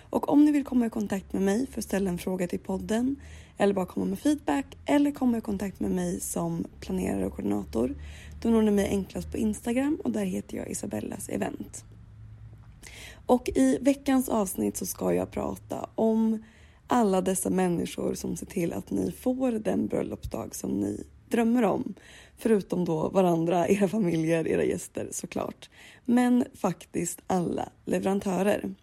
Och om ni vill komma i kontakt med mig för att ställa en fråga till podden eller bara komma med feedback eller komma i kontakt med mig som planerare och koordinator då når ni mig enklast på Instagram och där heter jag Isabellas event. Och i veckans avsnitt så ska jag prata om alla dessa människor som ser till att ni får den bröllopsdag som ni drömmer om. Förutom då varandra, era familjer, era gäster såklart. Men faktiskt alla leverantörer.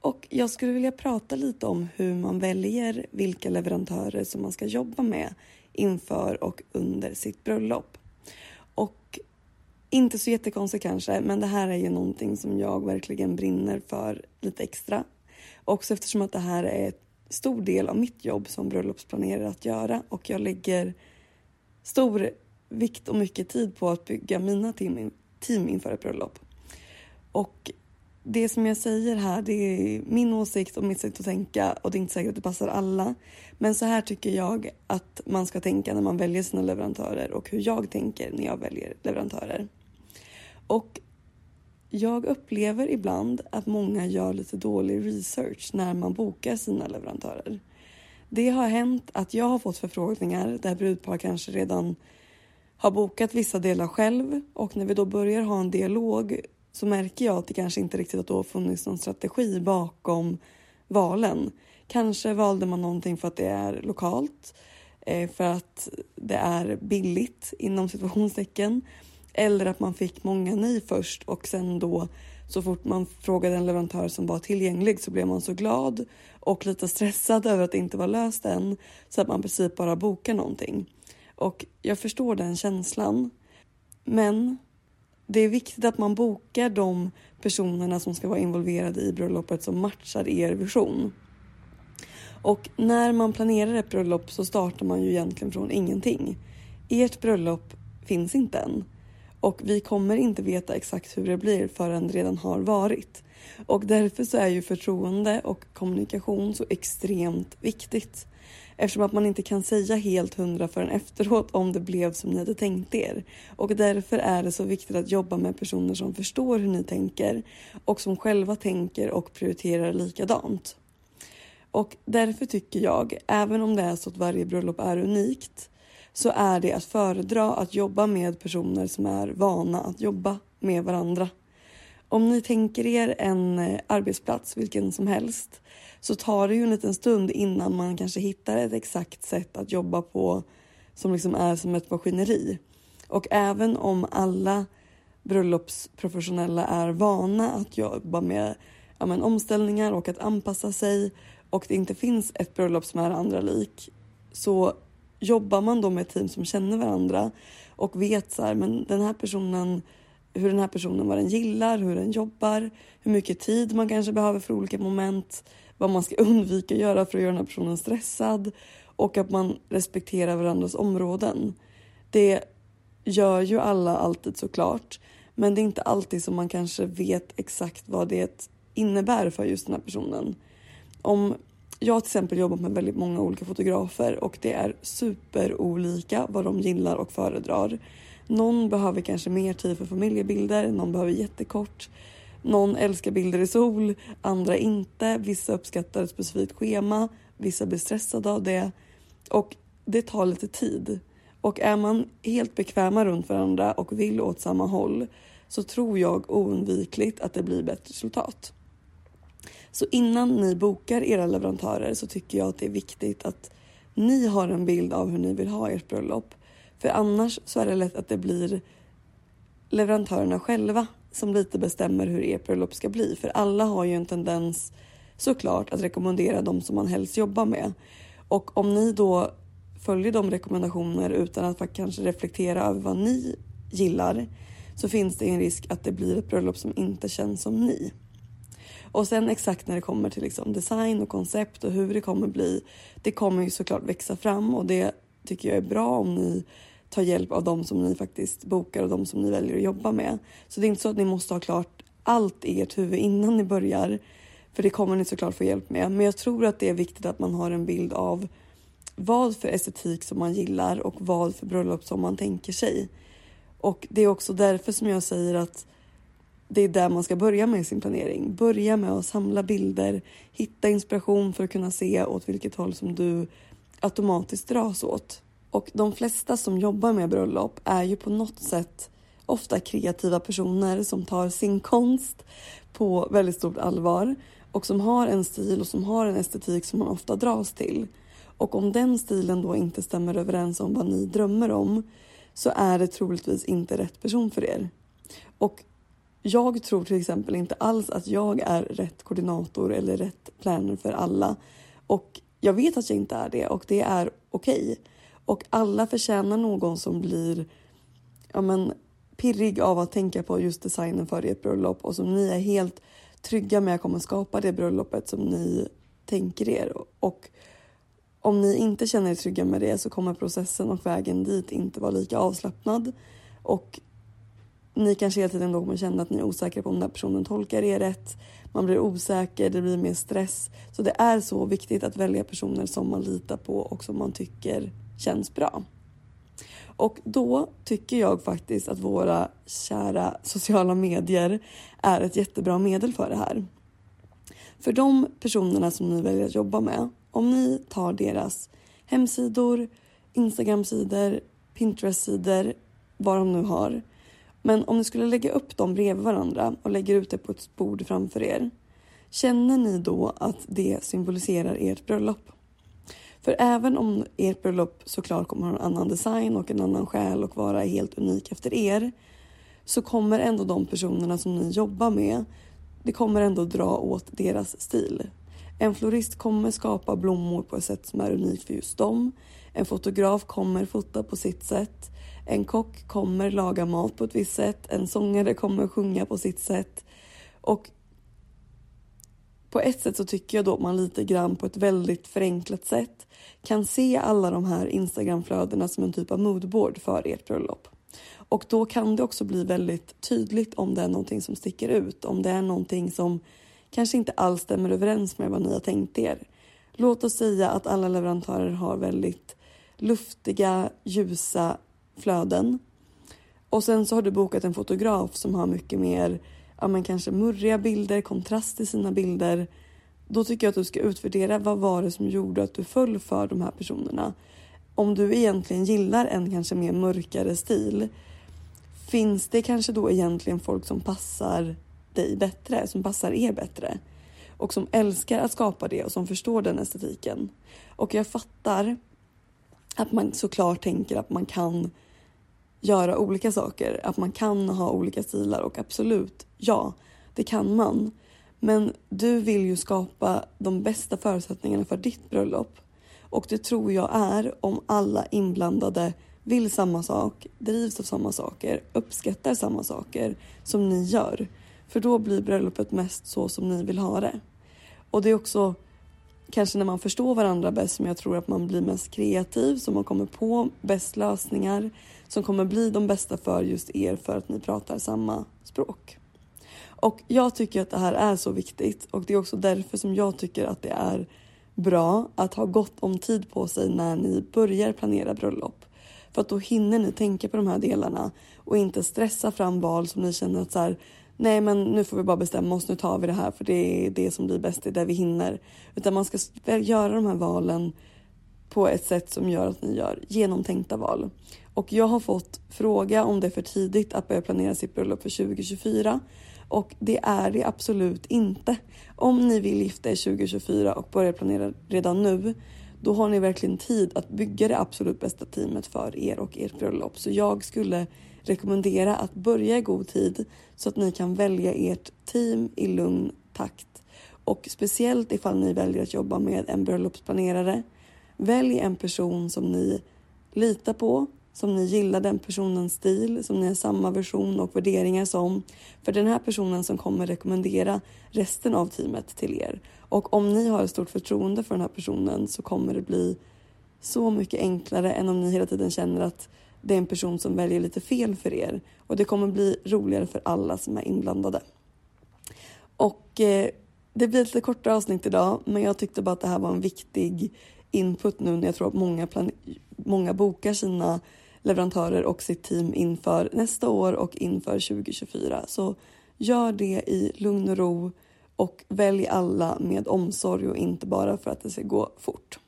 Och jag skulle vilja prata lite om hur man väljer vilka leverantörer som man ska jobba med inför och under sitt bröllop. Och inte så jättekonstigt kanske, men det här är ju någonting som jag verkligen brinner för lite extra. Också eftersom att det här är en stor del av mitt jobb som bröllopsplanerare att göra och jag lägger stor vikt och mycket tid på att bygga mina team, team inför ett bröllop. Och det som jag säger här, det är min åsikt och mitt sätt att tänka och det är inte säkert att det passar alla. Men så här tycker jag att man ska tänka när man väljer sina leverantörer och hur jag tänker när jag väljer leverantörer. Och jag upplever ibland att många gör lite dålig research när man bokar sina leverantörer. Det har hänt att jag har fått förfrågningar där brudpar kanske redan har bokat vissa delar själv och när vi då börjar ha en dialog så märker jag att det kanske inte riktigt har funnits någon strategi bakom valen. Kanske valde man någonting för att det är lokalt, eh, för att det är billigt inom situationstecken eller att man fick många nej först och sen då så fort man frågade en leverantör som var tillgänglig så blev man så glad och lite stressad över att det inte var löst än så att man i princip bara bokar någonting. Och jag förstår den känslan. Men det är viktigt att man bokar de personerna som ska vara involverade i bröllopet som matchar er vision. Och när man planerar ett bröllop så startar man ju egentligen från ingenting. Ert bröllop finns inte än och vi kommer inte veta exakt hur det blir förrän det redan har varit. Och därför så är ju förtroende och kommunikation så extremt viktigt. Eftersom att man inte kan säga helt hundra förrän efteråt om det blev som ni hade tänkt er. Och därför är det så viktigt att jobba med personer som förstår hur ni tänker och som själva tänker och prioriterar likadant. Och därför tycker jag, även om det är så att varje bröllop är unikt, så är det att föredra att jobba med personer som är vana att jobba med varandra. Om ni tänker er en eh, arbetsplats, vilken som helst, så tar det ju en liten stund innan man kanske hittar ett exakt sätt att jobba på som liksom är som ett maskineri. Och även om alla bröllopsprofessionella är vana att jobba med ja, men, omställningar och att anpassa sig och det inte finns ett bröllop som är andra lik så jobbar man då med ett team som känner varandra och vet så här, men den här personen hur den här personen vad den gillar, hur den jobbar, hur mycket tid man kanske behöver för olika moment, vad man ska undvika att göra för att göra den här personen stressad och att man respekterar varandras områden. Det gör ju alla alltid såklart, men det är inte alltid som man kanske vet exakt vad det innebär för just den här personen. Om jag till exempel jobbat med väldigt många olika fotografer och det är superolika vad de gillar och föredrar. Någon behöver kanske mer tid för familjebilder, någon behöver jättekort. Någon älskar bilder i sol, andra inte. Vissa uppskattar ett specifikt schema, vissa blir stressade av det. Och det tar lite tid. Och är man helt bekväma runt varandra och vill åt samma håll så tror jag oundvikligt att det blir bättre resultat. Så innan ni bokar era leverantörer så tycker jag att det är viktigt att ni har en bild av hur ni vill ha ert bröllop. För annars så är det lätt att det blir leverantörerna själva som lite bestämmer hur ert bröllop ska bli. För alla har ju en tendens såklart att rekommendera de som man helst jobbar med. Och om ni då följer de rekommendationer utan att kanske reflektera över vad ni gillar så finns det en risk att det blir ett bröllop som inte känns som ni. Och sen exakt när det kommer till liksom design och koncept och hur det kommer bli. Det kommer ju såklart växa fram och det tycker jag är bra om ni ta hjälp av de som ni faktiskt bokar och de som ni väljer att jobba med. Så det är inte så att ni måste ha klart allt i ert huvud innan ni börjar. För det kommer ni såklart få hjälp med. Men jag tror att det är viktigt att man har en bild av vad för estetik som man gillar och vad för bröllop som man tänker sig. Och det är också därför som jag säger att det är där man ska börja med sin planering. Börja med att samla bilder, hitta inspiration för att kunna se åt vilket håll som du automatiskt dras åt. Och de flesta som jobbar med bröllop är ju på något sätt ofta kreativa personer som tar sin konst på väldigt stort allvar och som har en stil och som har en estetik som man ofta dras till. Och om den stilen då inte stämmer överens om vad ni drömmer om så är det troligtvis inte rätt person för er. Och jag tror till exempel inte alls att jag är rätt koordinator eller rätt planer för alla. Och jag vet att jag inte är det och det är okej. Okay. Och alla förtjänar någon som blir ja men, pirrig av att tänka på just designen för ert bröllop och som ni är helt trygga med kommer skapa det bröllopet som ni tänker er. Och om ni inte känner er trygga med det så kommer processen och vägen dit inte vara lika avslappnad. Och ni kanske hela tiden då kommer känna att ni är osäkra på om den här personen tolkar er rätt. Man blir osäker, det blir mer stress. Så det är så viktigt att välja personer som man litar på och som man tycker känns bra. Och då tycker jag faktiskt att våra kära sociala medier är ett jättebra medel för det här. För de personerna som ni väljer att jobba med, om ni tar deras hemsidor, Instagram-sidor, Pinterest-sidor, vad de nu har. Men om ni skulle lägga upp dem bredvid varandra och lägger ut det på ett bord framför er. Känner ni då att det symboliserar ert bröllop? För även om ert bröllop såklart kommer ha en annan design och en annan själ och vara helt unik efter er så kommer ändå de personerna som ni jobbar med, det kommer ändå dra åt deras stil. En florist kommer skapa blommor på ett sätt som är unikt för just dem. En fotograf kommer fota på sitt sätt. En kock kommer laga mat på ett visst sätt. En sångare kommer sjunga på sitt sätt. Och på ett sätt så tycker jag då att man lite grann på ett väldigt förenklat sätt kan se alla de här Instagramflödena som en typ av moodboard för ert bröllop. Och då kan det också bli väldigt tydligt om det är någonting som sticker ut, om det är någonting som kanske inte alls stämmer överens med vad ni har tänkt er. Låt oss säga att alla leverantörer har väldigt luftiga, ljusa flöden. Och sen så har du bokat en fotograf som har mycket mer, ja men kanske murriga bilder, kontrast i sina bilder. Då tycker jag att du ska utvärdera vad var det som gjorde att du föll för de här personerna. Om du egentligen gillar en kanske mer mörkare stil, finns det kanske då egentligen folk som passar dig bättre, som passar er bättre. Och som älskar att skapa det och som förstår den estetiken. Och jag fattar att man såklart tänker att man kan göra olika saker, att man kan ha olika stilar och absolut, ja, det kan man. Men du vill ju skapa de bästa förutsättningarna för ditt bröllop. Och det tror jag är om alla inblandade vill samma sak, drivs av samma saker, uppskattar samma saker som ni gör. För då blir bröllopet mest så som ni vill ha det. Och det är också kanske när man förstår varandra bäst som jag tror att man blir mest kreativ, som man kommer på bäst lösningar som kommer bli de bästa för just er för att ni pratar samma språk. Och jag tycker att det här är så viktigt och det är också därför som jag tycker att det är bra att ha gott om tid på sig när ni börjar planera bröllop. För att då hinner ni tänka på de här delarna och inte stressa fram val som ni känner att så här, nej men nu får vi bara bestämma oss, nu tar vi det här för det är det som blir bäst, det är där vi hinner. Utan man ska göra de här valen på ett sätt som gör att ni gör genomtänkta val. Och jag har fått fråga om det är för tidigt att börja planera sitt bröllop för 2024 och det är det absolut inte. Om ni vill gifta er 2024 och börja planera redan nu då har ni verkligen tid att bygga det absolut bästa teamet för er och ert bröllop. Så jag skulle rekommendera att börja i god tid så att ni kan välja ert team i lugn takt. Och speciellt ifall ni väljer att jobba med en bröllopsplanerare. Välj en person som ni litar på, som ni gillar den personens stil, som ni har samma version och värderingar som. För den här personen som kommer rekommendera resten av teamet till er. Och om ni har ett stort förtroende för den här personen så kommer det bli så mycket enklare än om ni hela tiden känner att det är en person som väljer lite fel för er. Och det kommer bli roligare för alla som är inblandade. Och eh, det blir ett lite kortare avsnitt idag, men jag tyckte bara att det här var en viktig input nu när jag tror att många, många bokar sina leverantörer och sitt team inför nästa år och inför 2024. Så gör det i lugn och ro och välj alla med omsorg och inte bara för att det ska gå fort.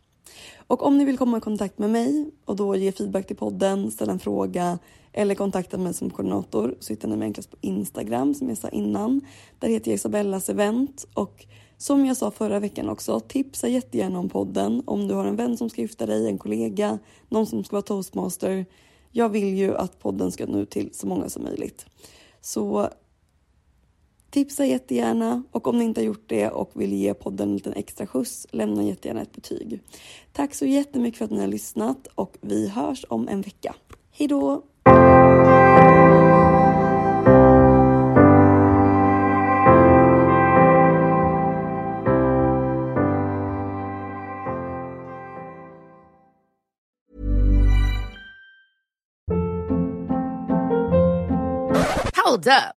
Och om ni vill komma i kontakt med mig och då ge feedback till podden, ställa en fråga eller kontakta mig som koordinator så hittar ni mig enklast på Instagram som jag sa innan. Där heter jag Isabellas event och som jag sa förra veckan också, tipsa jättegärna om podden om du har en vän som ska gifta dig, en kollega, någon som ska vara toastmaster. Jag vill ju att podden ska nå ut till så många som möjligt. Så tipsa jättegärna och om ni inte har gjort det och vill ge podden en liten extra skjuts, lämna jättegärna ett betyg. Tack så jättemycket för att ni har lyssnat och vi hörs om en vecka. Hejdå! Hold up.